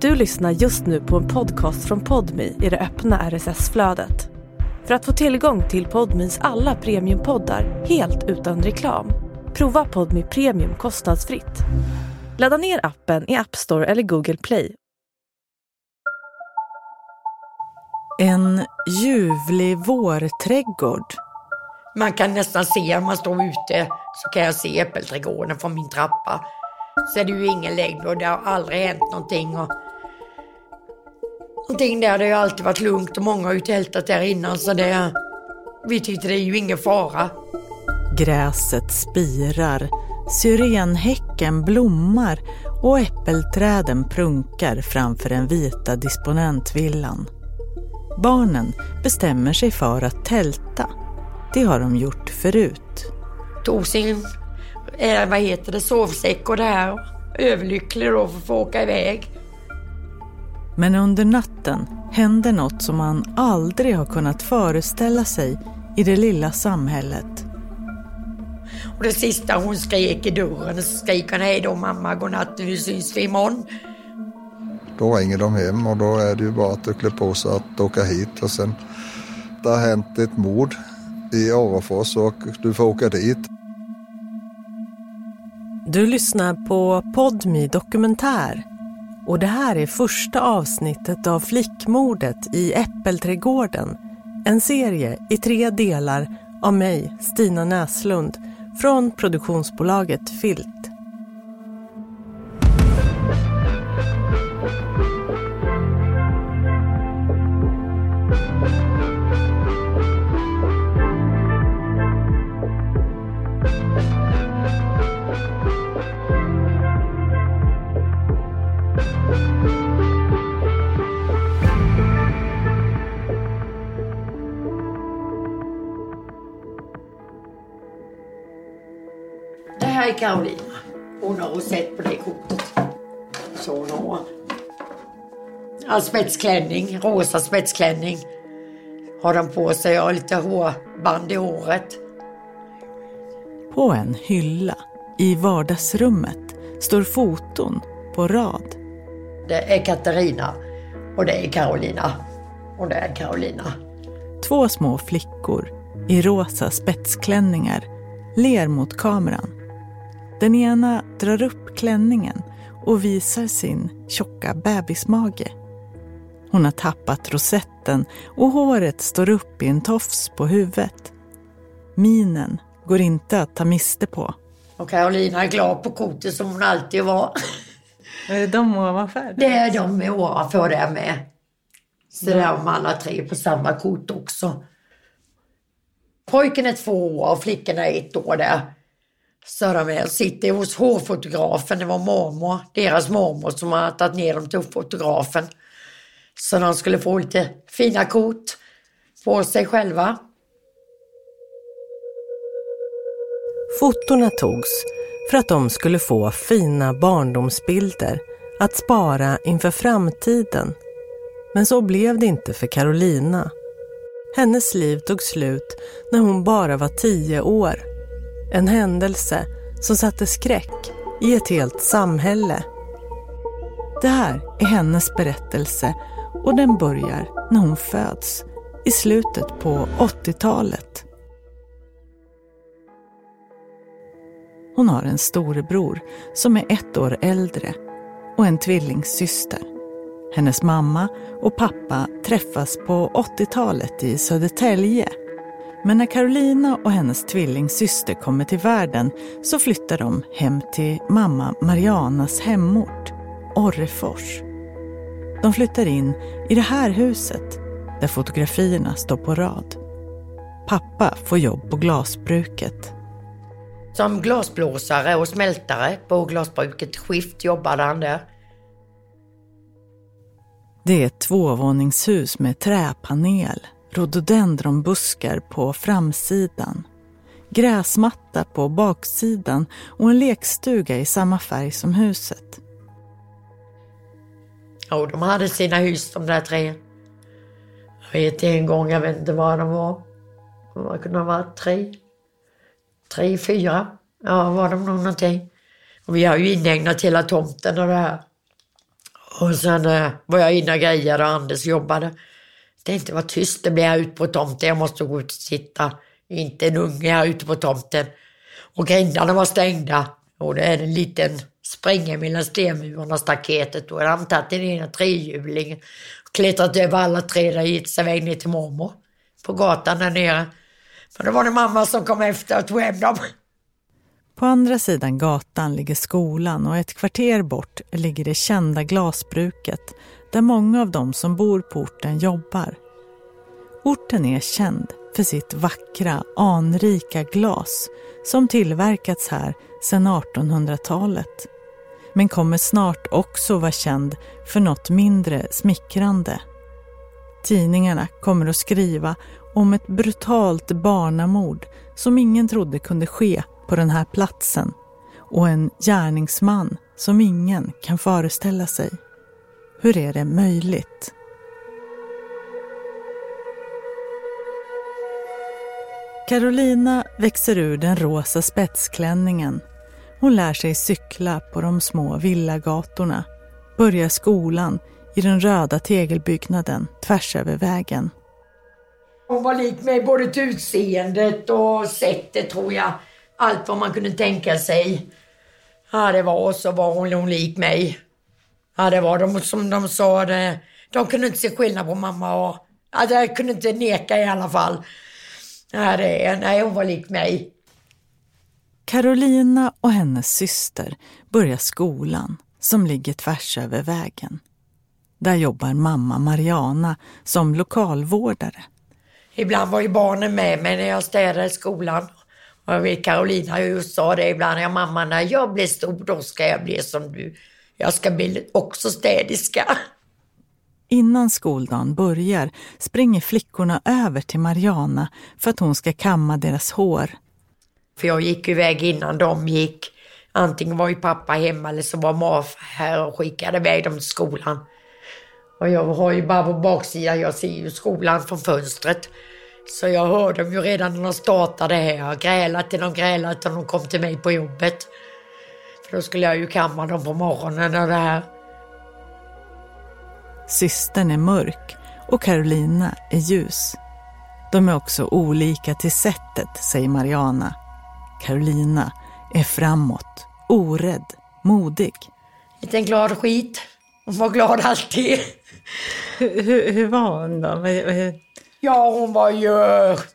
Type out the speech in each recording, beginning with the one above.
Du lyssnar just nu på en podcast från Podmi i det öppna RSS-flödet. För att få tillgång till Podmis alla premiumpoddar helt utan reklam, prova Podmi Premium kostnadsfritt. Ladda ner appen i App Store eller Google Play. En ljuvlig vårträdgård. Man kan nästan se om man står ute så kan jag se äppelträdgården från min trappa. Så är det ju ingen längd och det har aldrig hänt någonting. Och någonting där, det har ju alltid varit lugnt och många har ju tältat där innan så det... Vi tyckte det är ju ingen fara. Gräset spirar, syrenhäcken blommar och äppelträden prunkar framför den vita disponentvillan. Barnen bestämmer sig för att tälta. Det har de gjort förut. Tog sin, eh, vad heter det, sovsäck och det här. Överlycklig då för att få åka iväg. Men under natten händer något som man aldrig har kunnat föreställa sig i det lilla samhället. Och det sista hon skrek i dörren så skrek hon hej då mamma, godnatt, nu syns vi imorgon. Då ringer de hem och då är det ju bara att klä på sig att åka hit och sen det har hänt ett mord i Orrefors och du får åka dit. Du lyssnar på Podmi Dokumentär och det här är första avsnittet av Flickmordet i Äppelträdgården. En serie i tre delar av mig, Stina Näslund, från produktionsbolaget Filt. Karolina. Hon har sett på det kortet. Så hon har. All spetsklänning, rosa spetsklänning har de på sig och lite hårband i håret. På en hylla i vardagsrummet står foton på rad. Det är Katarina och det är Carolina och det är Carolina. Två små flickor i rosa spetsklänningar ler mot kameran. Den ena drar upp klänningen och visar sin tjocka bebismage. Hon har tappat rosetten och håret står upp i en tofs på huvudet. Minen går inte att ta miste på. Och Carolina är glad på kortet som hon alltid var. Är det de ovanför? Det är de ovanför där med. Så där man alla tre på samma kort också. Pojken är två år och flickorna är ett år där. Så de är, sitter hos hårfotografen, det var mormor, deras mormor som har tagit ner dem till fotografen. Så de skulle få lite fina kort på sig själva. Fotona togs för att de skulle få fina barndomsbilder att spara inför framtiden. Men så blev det inte för Carolina. Hennes liv tog slut när hon bara var tio år. En händelse som satte skräck i ett helt samhälle. Det här är hennes berättelse och den börjar när hon föds i slutet på 80-talet. Hon har en storebror som är ett år äldre och en tvillingsyster. Hennes mamma och pappa träffas på 80-talet i Södertälje. Men när Carolina och hennes tvillingsyster kommer till världen så flyttar de hem till mamma Marianas hemort, Orrefors. De flyttar in i det här huset där fotografierna står på rad. Pappa får jobb på glasbruket. Som glasblåsare och smältare på glasbruket Skift jobbade han där. Det är ett tvåvåningshus med träpanel, rhododendronbuskar på framsidan, gräsmatta på baksidan och en lekstuga i samma färg som huset. Ja, de hade sina hus de där tre. Jag vet en gång, jag vet inte vad de var. De kunde ha varit Tre? Tre, fyra? Ja, var de nog någonting. Och vi har ju inägnat hela tomten och det här. Och sen eh, var jag inne och grejade och Anders jobbade. Tänkte var tyst, det blir jag ute på tomten. Jag måste gå ut och sitta. Inte en unge här ute på tomten. Och grindarna var stängda. Och det är en liten springa mellan stenmurarna och staketet. Då hade han tagit den ena trehjulingen och klättrat över alla tre och gett sig iväg ner till mormor. På gatan där nere. Men då var det mamma som kom efter och tog hem dem. På andra sidan gatan ligger skolan och ett kvarter bort ligger det kända glasbruket där många av dem som bor på orten jobbar. Orten är känd för sitt vackra, anrika glas som tillverkats här sedan 1800-talet. Men kommer snart också vara känd för något mindre smickrande. Tidningarna kommer att skriva om ett brutalt barnamord som ingen trodde kunde ske på den här platsen och en gärningsman som ingen kan föreställa sig. Hur är det möjligt? Carolina växer ur den rosa spetsklänningen. Hon lär sig cykla på de små villagatorna, börjar skolan i den röda tegelbyggnaden tvärs över vägen. Hon var lik mig både till utseendet och sättet tror jag. Allt vad man kunde tänka sig. Ja, det var så var hon, hon lik mig. Ja, det var de som de sa det. De kunde inte se skillnad på mamma och... Ja, jag kunde inte neka i alla fall. Ja, det, nej, hon var lik mig. Carolina och hennes syster börjar skolan som ligger tvärs över vägen. Där jobbar mamma Mariana som lokalvårdare. Ibland var ju barnen med mig när jag städade skolan. Och jag vet Carolina just sa det ibland, ja mamma när jag blir stor då ska jag bli som du. Jag ska bli också städerska. Innan skoldagen börjar springer flickorna över till Mariana för att hon ska kamma deras hår. För jag gick iväg innan de gick. Antingen var ju pappa hemma eller så var Marf här och skickade iväg dem till skolan. Och jag har ju bara på baksidan, jag ser ju skolan från fönstret. Så jag hörde dem ju redan när de startade här. Jag grälade till de grälade till de kom till mig på jobbet. För då skulle jag ju kamma dem på morgonen och det här. Systern är mörk och Carolina är ljus. De är också olika till sättet, säger Mariana. Carolina är framåt, orädd, modig. Liten glad skit. Hon var glad alltid. Hur, hur, hur var hon då? Ja, hon var ju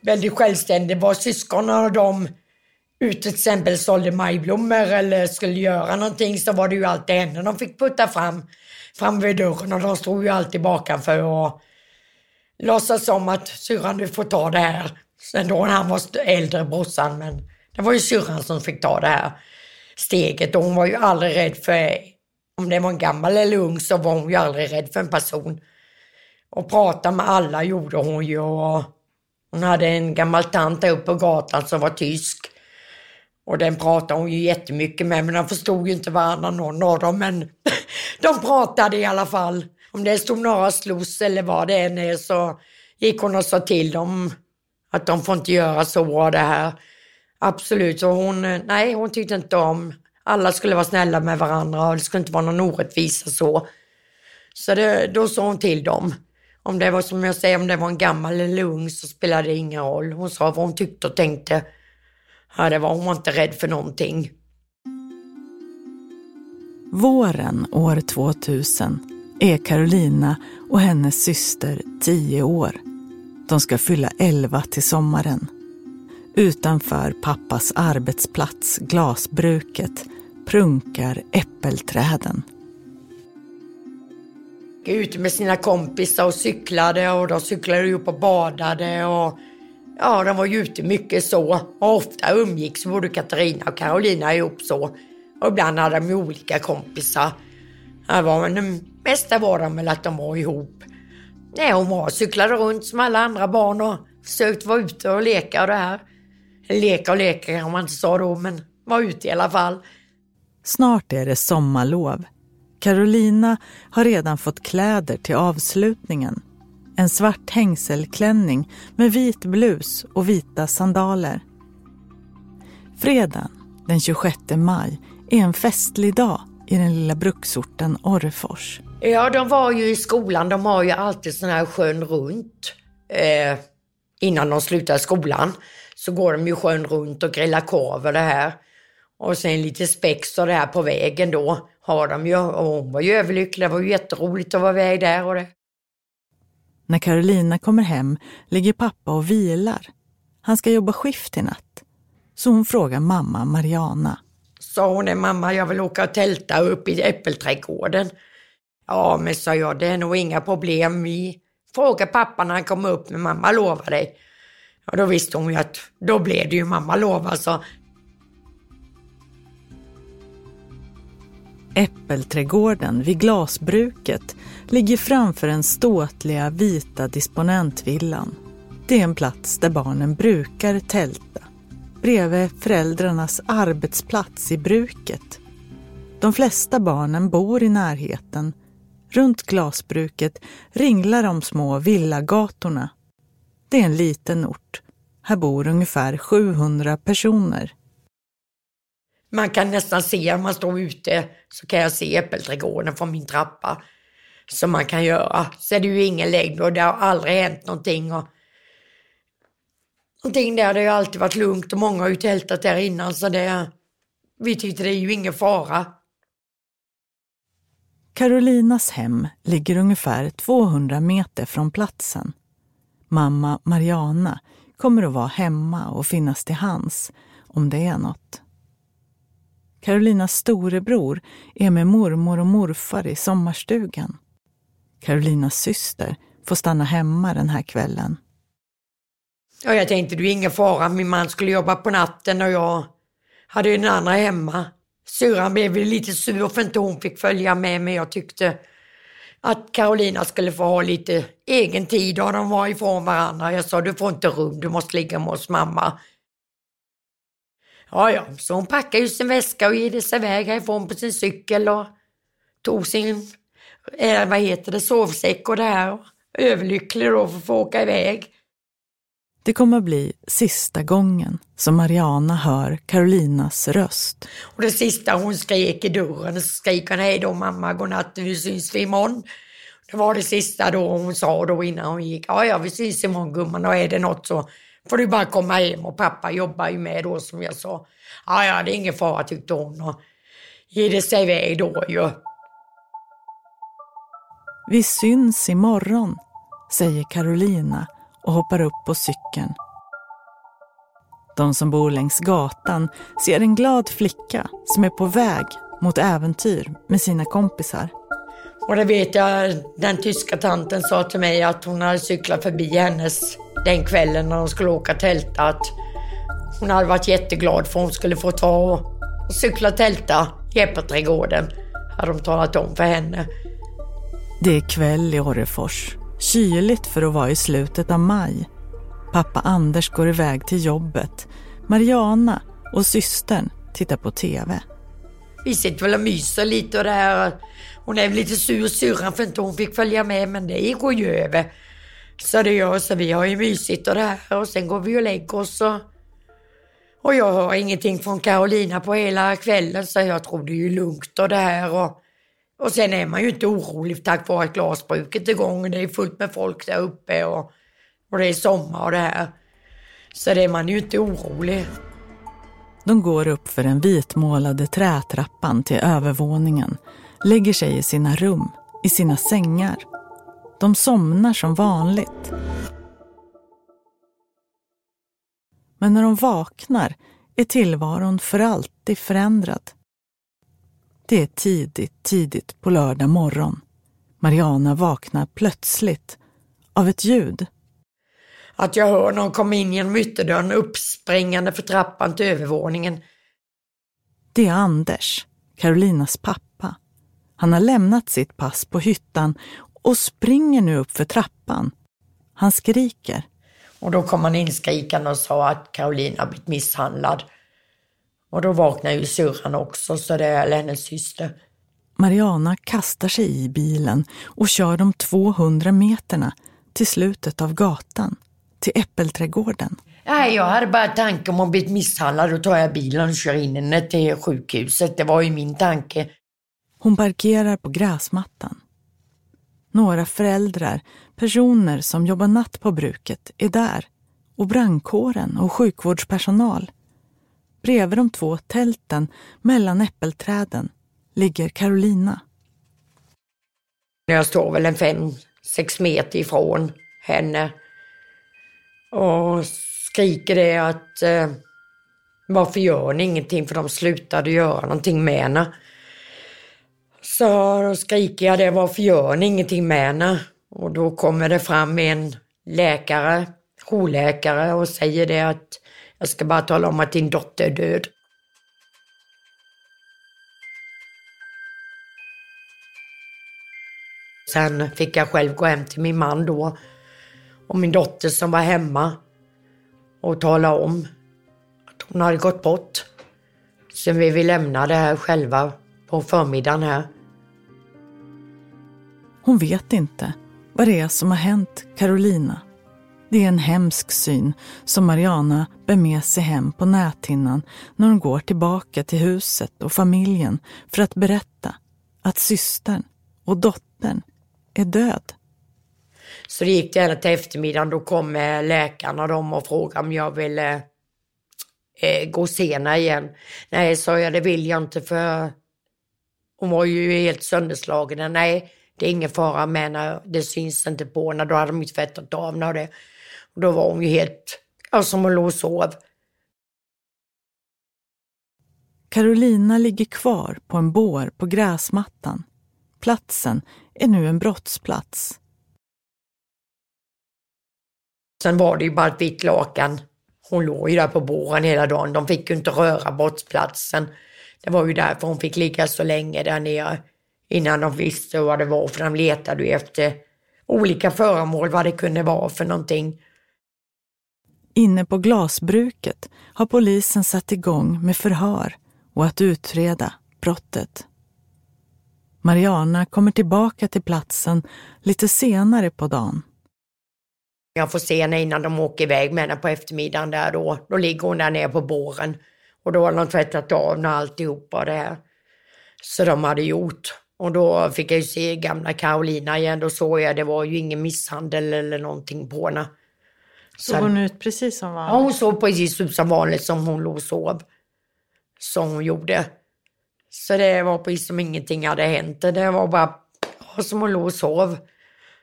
väldigt självständig. Var syskonen och de ut till exempel sålde majblommor eller skulle göra någonting så var det ju alltid henne de fick putta fram, fram vid dörren och de stod ju alltid bakanför och låtsas som att syrran du får ta det här. Sen då när han var äldre, brorsan, men det var ju syrran som fick ta det här steget och hon var ju aldrig rädd för, om det var en gammal eller ung så var hon ju aldrig rädd för en person. Och prata med alla gjorde hon ju och hon hade en gammal tant där uppe på gatan som var tysk. Och den pratade hon ju jättemycket med, men de förstod ju inte varandra någon av dem. Men de pratade i alla fall. Om det stod några sluss eller vad det än är så gick hon och sa till dem att de får inte göra så av det här. Absolut, så hon, eh, nej hon tyckte inte om, alla skulle vara snälla med varandra och det skulle inte vara någon orättvisa så. Så det, då sa hon till dem. Om det var som jag säger, om det var en gammal eller ung så spelade det ingen roll. Hon sa vad hon tyckte och tänkte. Ja, det var hon var inte rädd för någonting. Våren år 2000 är Carolina och hennes syster tio år. De ska fylla elva till sommaren. Utanför pappas arbetsplats, glasbruket, prunkar äppelträden. Ute med sina kompisar och cyklade och de cyklade upp och badade och Ja, de var ju ute mycket så. Och ofta umgicks både Katarina och Carolina ihop så. Och ibland hade de olika kompisar. Det var, men det mesta var de väl att de var ihop. Nej, hon var cyklade runt som alla andra barn och försökte vara ute och leka och det här. Leka och leka kan man inte sa då, men var ute i alla fall. Snart är det sommarlov. Carolina har redan fått kläder till avslutningen en svart hängselklänning med vit blus och vita sandaler. Fredagen den 26 maj är en festlig dag i den lilla bruksorten Orrefors. Ja, de var ju i skolan. De har ju alltid sån här sjön runt. Eh, innan de slutar skolan så går de ju sjön runt och grillar korv och det här. Och sen lite spex och det här på vägen då har de ju. Och hon var ju överlycklig. Det var ju jätteroligt att vara iväg där och det. När Carolina kommer hem ligger pappa och vilar. Han ska jobba skift i natt. Så hon frågar mamma Mariana. Sa hon det, mamma jag vill åka och tälta upp i äppelträdgården. Ja, men sa jag, det är nog inga problem. Vi frågar pappa när han kommer upp, men mamma lovar dig. Ja, då visste hon ju att då blev det ju mamma lov alltså. Äppelträdgården vid glasbruket ligger framför den ståtliga vita disponentvillan. Det är en plats där barnen brukar tälta, bredvid föräldrarnas arbetsplats i bruket. De flesta barnen bor i närheten. Runt glasbruket ringlar de små villagatorna. Det är en liten ort. Här bor ungefär 700 personer. Man kan nästan se, om man står ute, så kan jag se äppelträdgården från min trappa. Som man kan göra. Så är det ju ingen längd och det har aldrig hänt någonting. Och någonting där, det har alltid varit lugnt och många har ju tältat där innan så det, vi tyckte det är ju ingen fara. Carolinas hem ligger ungefär 200 meter från platsen. Mamma Mariana kommer att vara hemma och finnas till hands om det är något. Carolinas storebror är med mormor och morfar i sommarstugan. Carolinas syster får stanna hemma den här kvällen. Ja, jag tänkte det är ingen fara, min man skulle jobba på natten och jag hade den andra hemma. Syrran blev lite sur för inte hon fick följa med, men jag tyckte att Carolina skulle få ha lite egen tid och de var ifrån varandra. Jag sa, du får inte rum, du måste ligga med oss mamma. Ja, ja, så hon packade ju sin väska och gav sig iväg härifrån på sin cykel och tog sin, eh, vad heter det, sovsäck och det här. Överlycklig då för att få åka iväg. Det kommer att bli sista gången som Mariana hör Carolinas röst. Och det sista hon skrek i dörren, så skrek hon hej då mamma, godnatt, nu syns vi imorgon. Det var det sista då hon sa då innan hon gick. Ja, ja, vi syns imorgon gumman och är det något så får du bara komma hem och pappa jobbar ju med då som jag sa. Ja, ja, det är ingen fara tyckte hon och ge sig iväg då ju. Vi syns imorgon, säger Carolina och hoppar upp på cykeln. De som bor längs gatan ser en glad flicka som är på väg mot äventyr med sina kompisar. Och det vet jag, den tyska tanten sa till mig att hon hade cyklat förbi hennes den kvällen när de skulle åka tälta. Att hon hade varit jätteglad för hon skulle få ta och cykla tälta i Äppelträdgården. Hade de talat om för henne. Det är kväll i Orrefors. Kyligt för att vara i slutet av maj. Pappa Anders går iväg till jobbet. Mariana och systern tittar på TV. Vi sitter väl och myser lite och det här. Hon är lite sur syrran för inte hon fick följa med men det går ju över. Så det gör så vi har ju mysigt och det här och sen går vi och lägger oss och, och jag hör ingenting från Carolina på hela kvällen så jag tror det är lugnt och det här och och sen är man ju inte orolig tack vare att glasbruket är igång. Det är fullt med folk där uppe och, och det är sommar och det här. Så det är man ju inte orolig. De går upp för den vitmålade trätrappan till övervåningen, lägger sig i sina rum, i sina sängar. De somnar som vanligt. Men när de vaknar är tillvaron för alltid förändrad. Det är tidigt, tidigt på lördag morgon. Mariana vaknar plötsligt av ett ljud. Att jag hör någon komma in genom ytterdörren uppspringande för trappan till övervåningen. Det är Anders, Carolinas pappa. Han har lämnat sitt pass på hyttan och springer nu upp för trappan. Han skriker. Och då kom han inskrikande och sa att Carolina blivit misshandlad. Och då vaknar ju syrran också, så det är hennes syster. Mariana kastar sig i bilen och kör de 200 meterna till slutet av gatan, till Äppelträdgården. Nej, jag hade bara tanke om att bli misshandlad. Då tar jag bilen och kör in henne till sjukhuset. Det var ju min tanke. Hon parkerar på gräsmattan. Några föräldrar, personer som jobbar natt på bruket, är där och brandkåren och sjukvårdspersonal. Bredvid de två tälten mellan äppelträden ligger Carolina. Jag står väl en fem, sex meter ifrån henne och skriker det att eh, varför gör ni ingenting? För de slutade göra någonting med henne. Så då skriker jag det, varför gör ni ingenting med henne? Och då kommer det fram en läkare, jourläkare och säger det att jag ska bara tala om att din dotter är död. Sen fick jag själv gå hem till min man då och min dotter som var hemma och tala om att hon hade gått bort. Sen vi vill lämna det här själva på förmiddagen här. Hon vet inte vad det är som har hänt Carolina. Det är en hemsk syn som Mariana bär med sig hem på näthinnan när hon går tillbaka till huset och familjen för att berätta att systern och dottern är död. Så det gick det till eftermiddagen. Då kom eh, läkarna de och frågade om jag ville eh, gå sena igen. Nej, sa jag, det vill jag inte för hon var ju helt sönderslagen. Nej, det är ingen fara med henne. Det syns inte på henne. Då hade de inte tvättat av henne det. Och då var hon ju helt, ja, som hon låg och sov. Carolina ligger kvar på en bår på gräsmattan. Platsen är nu en brottsplats. Sen var det ju bara ett vitt lakan. Hon låg ju där på båren hela dagen. De fick ju inte röra brottsplatsen. Det var ju därför hon fick ligga så länge där nere innan de visste vad det var, för de letade ju efter olika föremål, vad det kunde vara för någonting. Inne på glasbruket har polisen satt igång med förhör och att utreda brottet. Mariana kommer tillbaka till platsen lite senare på dagen. Jag får se henne innan de åker iväg med henne på eftermiddagen där då. Då ligger hon där nere på båren. Och då har de tvättat av henne alltihopa det här. Så de hade gjort. Och då fick jag ju se gamla Carolina igen. Då såg jag det var ju ingen misshandel eller någonting på henne. Såg hon ut precis som vanligt? Ja, hon såg precis ut som vanligt som hon låg och sov. Som hon gjorde. Så det var precis som ingenting hade hänt. Det var bara som hon låg och sov.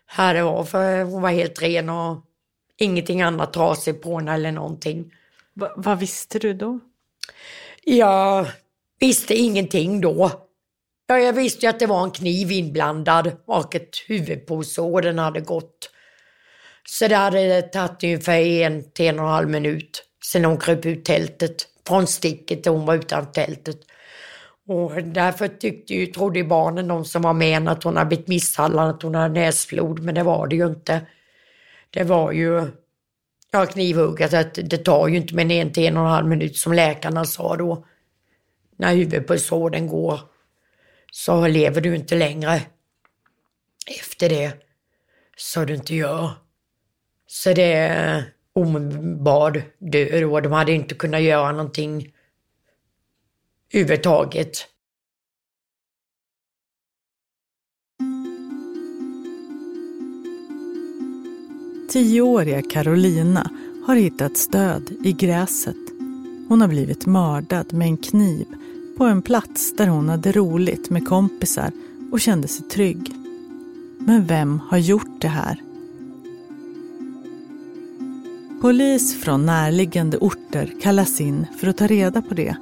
Här det var, för hon var helt ren och ingenting annat trasigt på henne eller någonting. Va, vad visste du då? Jag visste ingenting då. Ja, jag visste ju att det var en kniv inblandad och ett huvudpulsår den hade gått. Så det hade tagit ungefär en till en och en halv minut sen hon kröp ut tältet. Från sticket och hon var utanför tältet. Och därför tyckte ju, trodde ju barnen, de som var med att hon hade blivit misshandlad, att hon hade näsflod. men det var det ju inte. Det var ju, ja knivhugget, att det tar ju inte med en till en och en halv minut som läkarna sa då. När huvudpulsådern går så lever du inte längre efter det. Så du inte gör. Så det är omedelbar död och de hade inte kunnat göra någonting överhuvudtaget. Tioåriga Carolina har hittat stöd i gräset. Hon har blivit mördad med en kniv på en plats där hon hade roligt med kompisar och kände sig trygg. Men vem har gjort det här? Polis från närliggande orter kallas in för att ta reda på det.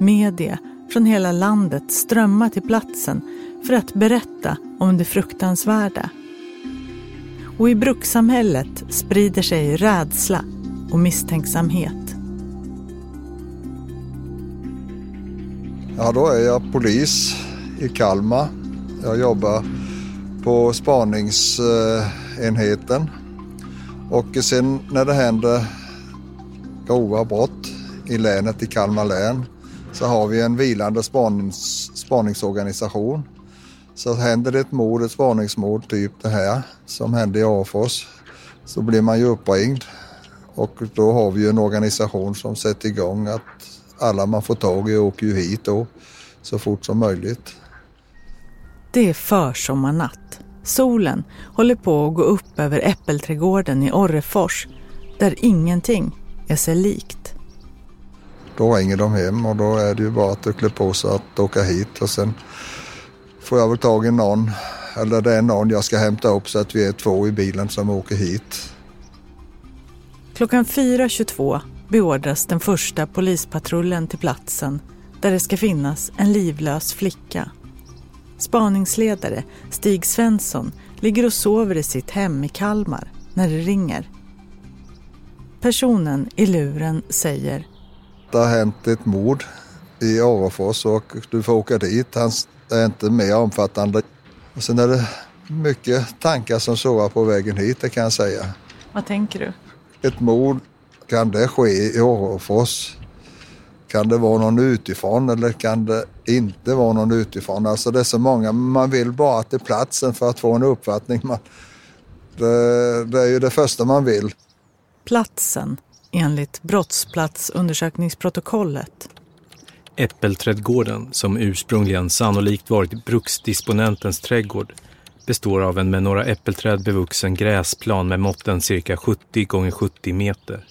Media från hela landet strömmar till platsen för att berätta om det fruktansvärda. Och i brukssamhället sprider sig rädsla och misstänksamhet. Ja, då är jag polis i Kalmar. Jag jobbar på spaningsenheten. Och sen när det händer grova brott i länet, i Kalmar län, så har vi en vilande spanings, spaningsorganisation. Så händer det ett mord, ett spaningsmord, typ det här som hände i Afors, så blir man ju uppringd. Och då har vi ju en organisation som sätter igång att alla man får tag i åker ju hit då så fort som möjligt. Det är försommarnatt. Solen håller på att gå upp över äppelträdgården i Orrefors där ingenting är sig likt. Då ringer de hem och då är det ju bara att klä på sig att åka hit och sen får jag väl tag i någon, eller det är någon jag ska hämta upp så att vi är två i bilen som åker hit. Klockan 4.22 beordras den första polispatrullen till platsen där det ska finnas en livlös flicka. Spaningsledare Stig Svensson ligger och sover i sitt hem i Kalmar när det ringer. Personen i luren säger Det har hänt ett mord i Orrefors och du får åka dit. Han är inte mer omfattande. Och sen är det mycket tankar som sover på vägen hit, det kan jag säga. Vad tänker du? Ett mord, kan det ske i Orrefors? Kan det vara någon utifrån eller kan det inte vara någon utifrån? Alltså det är så många, man vill bara till platsen för att få en uppfattning. Man, det, det är ju det första man vill. Platsen, enligt brottsplatsundersökningsprotokollet. Äppelträdgården, som ursprungligen sannolikt varit bruksdisponentens trädgård, består av en med några äppelträd bevuxen gräsplan med måtten cirka 70 gånger 70 meter.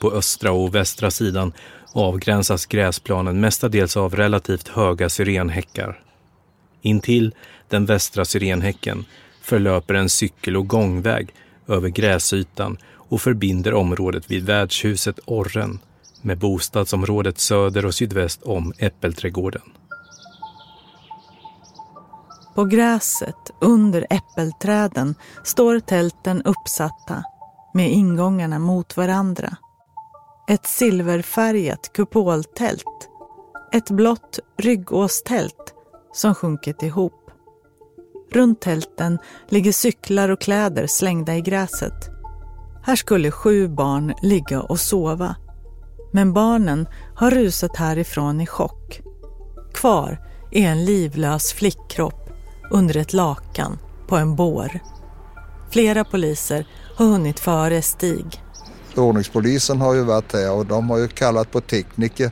På östra och västra sidan avgränsas gräsplanen mestadels av relativt höga syrenhäckar. Intill den västra syrenhäcken förlöper en cykel och gångväg över gräsytan och förbinder området vid värdshuset Orren med bostadsområdet söder och sydväst om Äppelträdgården. På gräset under äppelträden står tälten uppsatta med ingångarna mot varandra. Ett silverfärgat kupoltält. Ett blått ryggåstält som sjunkit ihop. Runt tälten ligger cyklar och kläder slängda i gräset. Här skulle sju barn ligga och sova. Men barnen har rusat härifrån i chock. Kvar är en livlös flickkropp under ett lakan på en bår. Flera poliser har hunnit före Stig. Ordningspolisen har ju varit här och de har ju kallat på tekniker.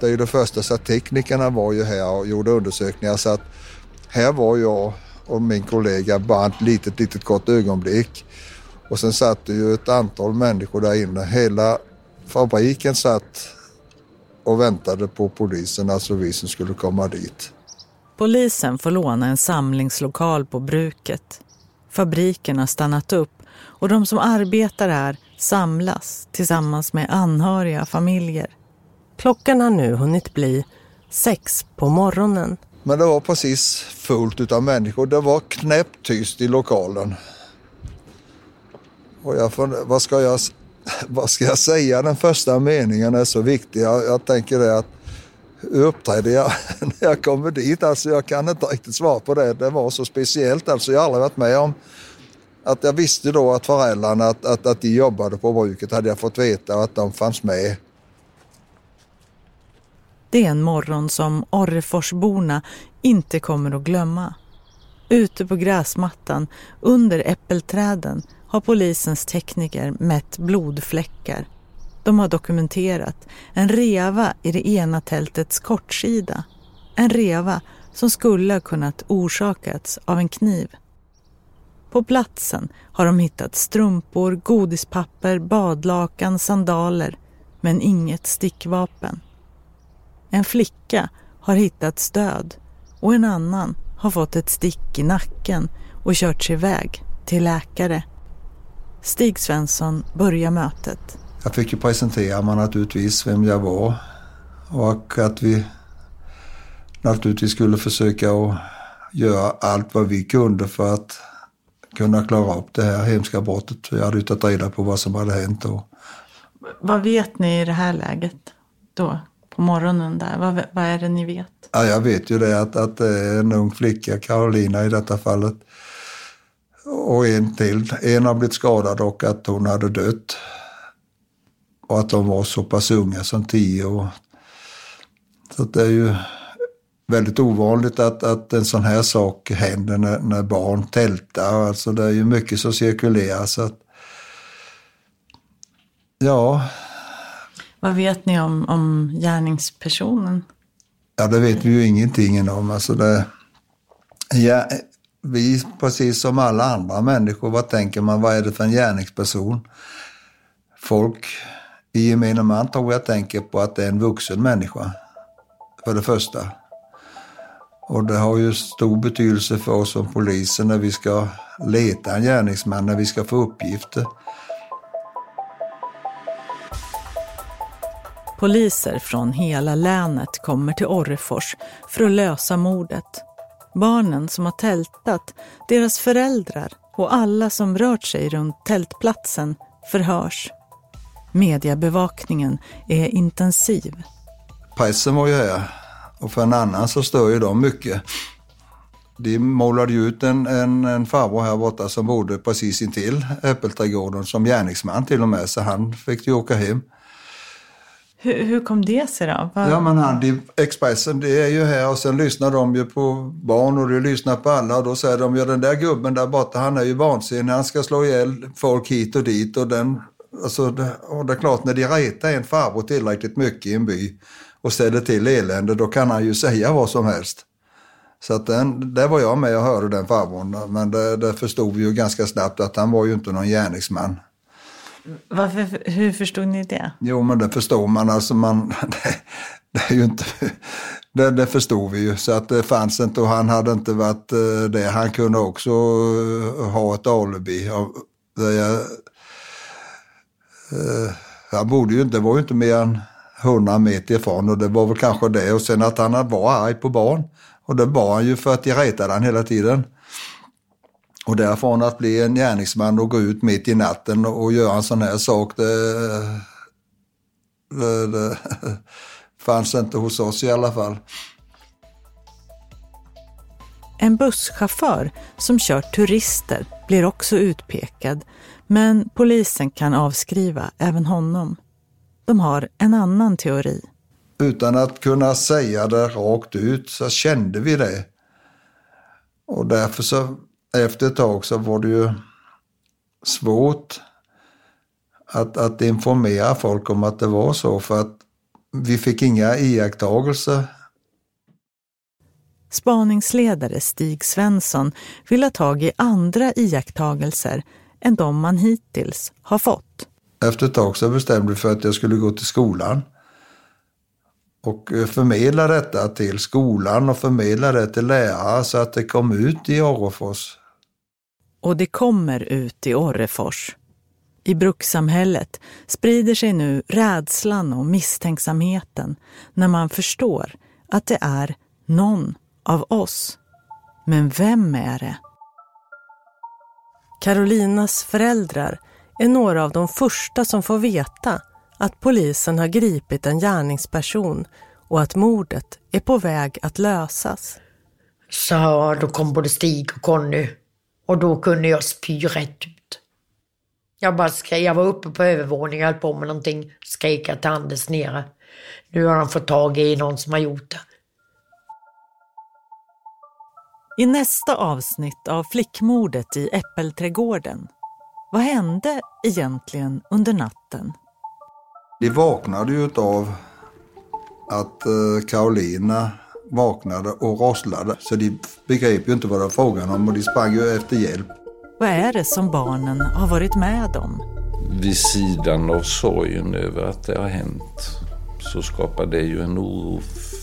Det är ju det första så att teknikerna var ju här och gjorde undersökningar så att här var jag och min kollega bara ett litet, litet kort ögonblick. Och sen satt det ju ett antal människor där inne. Hela fabriken satt och väntade på polisen, alltså vi som skulle komma dit. Polisen får låna en samlingslokal på bruket. Fabriken har stannat upp och de som arbetar här samlas tillsammans med anhöriga familjer. Klockan har nu hunnit bli sex på morgonen. Men det var precis fullt utav människor. Det var knäpptyst i lokalen. Och jag funderar, vad ska jag, vad ska jag säga? Den första meningen är så viktig. Jag, jag tänker det att hur uppträdde jag när jag kommer dit? Alltså jag kan inte riktigt svara på det. Det var så speciellt. Alltså jag har aldrig varit med om att jag visste då att föräldrarna, att, att, att de jobbade på bruket, hade jag fått veta och att de fanns med. Det är en morgon som Orreforsborna inte kommer att glömma. Ute på gräsmattan, under äppelträden, har polisens tekniker mätt blodfläckar. De har dokumenterat en reva i det ena tältets kortsida. En reva som skulle ha kunnat orsakats av en kniv. På platsen har de hittat strumpor, godispapper, badlakan, sandaler men inget stickvapen. En flicka har hittats död och en annan har fått ett stick i nacken och körts iväg till läkare. Stig Svensson börjar mötet. Jag fick ju presentera mig naturligtvis vem jag var och att vi naturligtvis skulle försöka att göra allt vad vi kunde för att kunna klara upp det här hemska brottet. Jag hade ju tagit reda på vad som hade hänt. Och... Vad vet ni i det här läget då? På morgonen där? Vad, vad är det ni vet? Ja, jag vet ju det att, att är en ung flicka, Carolina i detta fallet. Och en till. En har blivit skadad och att hon hade dött. Och att de var så pass unga som tio år. Så det är ju väldigt ovanligt att, att en sån här sak händer när, när barn tältar. Alltså det är ju mycket som cirkulerar. Så att, ja. Vad vet ni om, om gärningspersonen? Ja, det vet vi ju ingenting om. Alltså det, ja, vi, precis som alla andra människor, vad tänker man, vad är det för en gärningsperson? Folk i gemene man tror jag tänker på att det är en vuxen människa, för det första. Och det har ju stor betydelse för oss som poliser när vi ska leta en gärningsman, när vi ska få uppgifter. Poliser från hela länet kommer till Orrefors för att lösa mordet. Barnen som har tältat, deras föräldrar och alla som rört sig runt tältplatsen förhörs. Mediebevakningen är intensiv. Pressen var ju här och för en annan så stör ju de mycket. De målade ju ut en, en, en farbror här borta som bodde precis intill Äppelträdgården som gärningsman till och med, så han fick ju åka hem. Hur, hur kom det sig då? Var... Ja men han, de, Expressen, det är ju här och sen lyssnar de ju på barn och de lyssnar på alla och då säger de, ja den där gubben där borta han är ju vansinnig, han ska slå ihjäl folk hit och dit och den, alltså det, och det är klart när de retar en farbror tillräckligt mycket i en by och ställer till elände, då kan han ju säga vad som helst. Så att den, där var jag med och hörde den farbrorn, men det, det förstod vi ju ganska snabbt att han var ju inte någon gärningsman. Varför, hur förstod ni det? Jo, men det förstår man. Alltså man det, det är ju inte... Det, det förstod vi ju, så att det fanns inte och han hade inte varit eh, det. Han kunde också eh, ha ett alibi. Jag, eh, han borde ju inte, det var ju inte mer än 100 meter ifrån och det var väl kanske det. Och sen att han var arg på barn. Och det var han ju för att jag retade han hela tiden. Och därifrån att bli en gärningsman och gå ut mitt i natten och göra en sån här sak, det, det, det fanns inte hos oss i alla fall. En busschaufför som kör turister blir också utpekad, men polisen kan avskriva även honom. De har en annan teori. Utan att kunna säga det rakt ut så kände vi det. Och därför så efter ett tag så var det ju svårt att, att informera folk om att det var så för att vi fick inga iakttagelser. Spaningsledare Stig Svensson vill ha tag i andra iakttagelser än de man hittills har fått. Efter ett tag så bestämde vi för att jag skulle gå till skolan och eh, förmedla detta till skolan och förmedla det till lärare så att det kom ut i Orrefors. Och det kommer ut i Orrefors. I brukssamhället sprider sig nu rädslan och misstänksamheten när man förstår att det är någon av oss. Men vem är det? Carolinas föräldrar är några av de första som får veta att polisen har gripit en gärningsperson och att mordet är på väg att lösas. Så då kom både Stig och Conny och då kunde jag spy rätt ut. Jag bara skrek, jag var uppe på övervåningen, höll på med någonting, skrek till Anders nere. Nu har de fått tag i någon som har gjort det. I nästa avsnitt av flickmordet i Äppelträdgården, vad hände egentligen under natten? De vaknade ju av att eh, Karolina vaknade och rosslade. Så de begrep ju inte vad det var frågan om och de sprang ju efter hjälp. Vad är det som barnen har varit med om? Vid sidan av sorgen över att det har hänt så skapar det ju en oro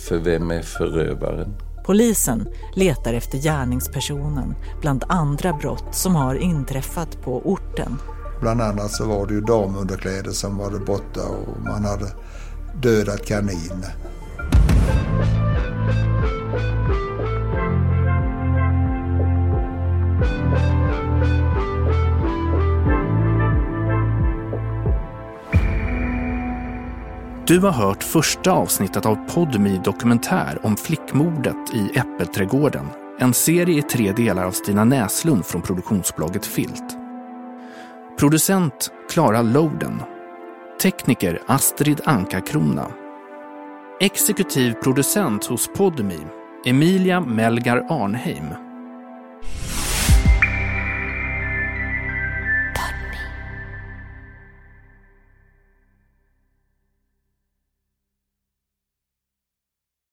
för vem är förövaren. Polisen letar efter gärningspersonen bland andra brott som har inträffat på orten. Bland annat så var det ju damunderkläder som var borta och man hade dödat kaniner. Du har hört första avsnittet av Podmi dokumentär om flickmordet i Äppelträdgården. En serie i tre delar av Stina Näslund från produktionsbolaget Filt. Producent Klara Loden. Tekniker Astrid Anka-Krona. Exekutiv producent hos Podmi Emilia Melgar Arnheim.